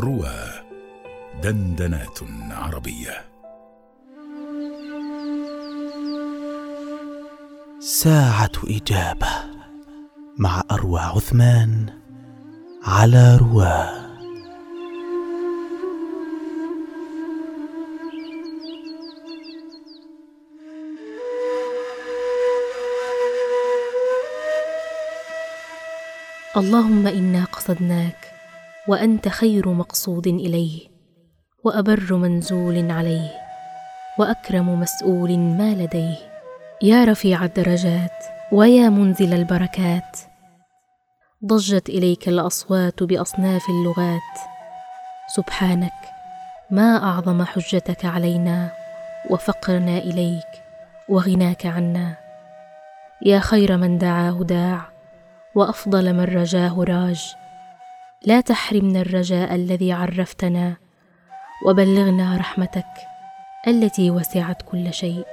روى دندنات عربية. ساعة إجابة مع أروى عثمان على رواه اللهم إنا قصدناك وأنت خير مقصود إليه وأبر منزول عليه وأكرم مسؤول ما لديه. يا رفيع الدرجات ويا منزل البركات ضجت إليك الأصوات بأصناف اللغات. سبحانك ما أعظم حجتك علينا وفقرنا إليك وغناك عنا. يا خير من دعاه داع وأفضل من رجاه راج. لا تحرمنا الرجاء الذي عرفتنا وبلغنا رحمتك التي وسعت كل شيء.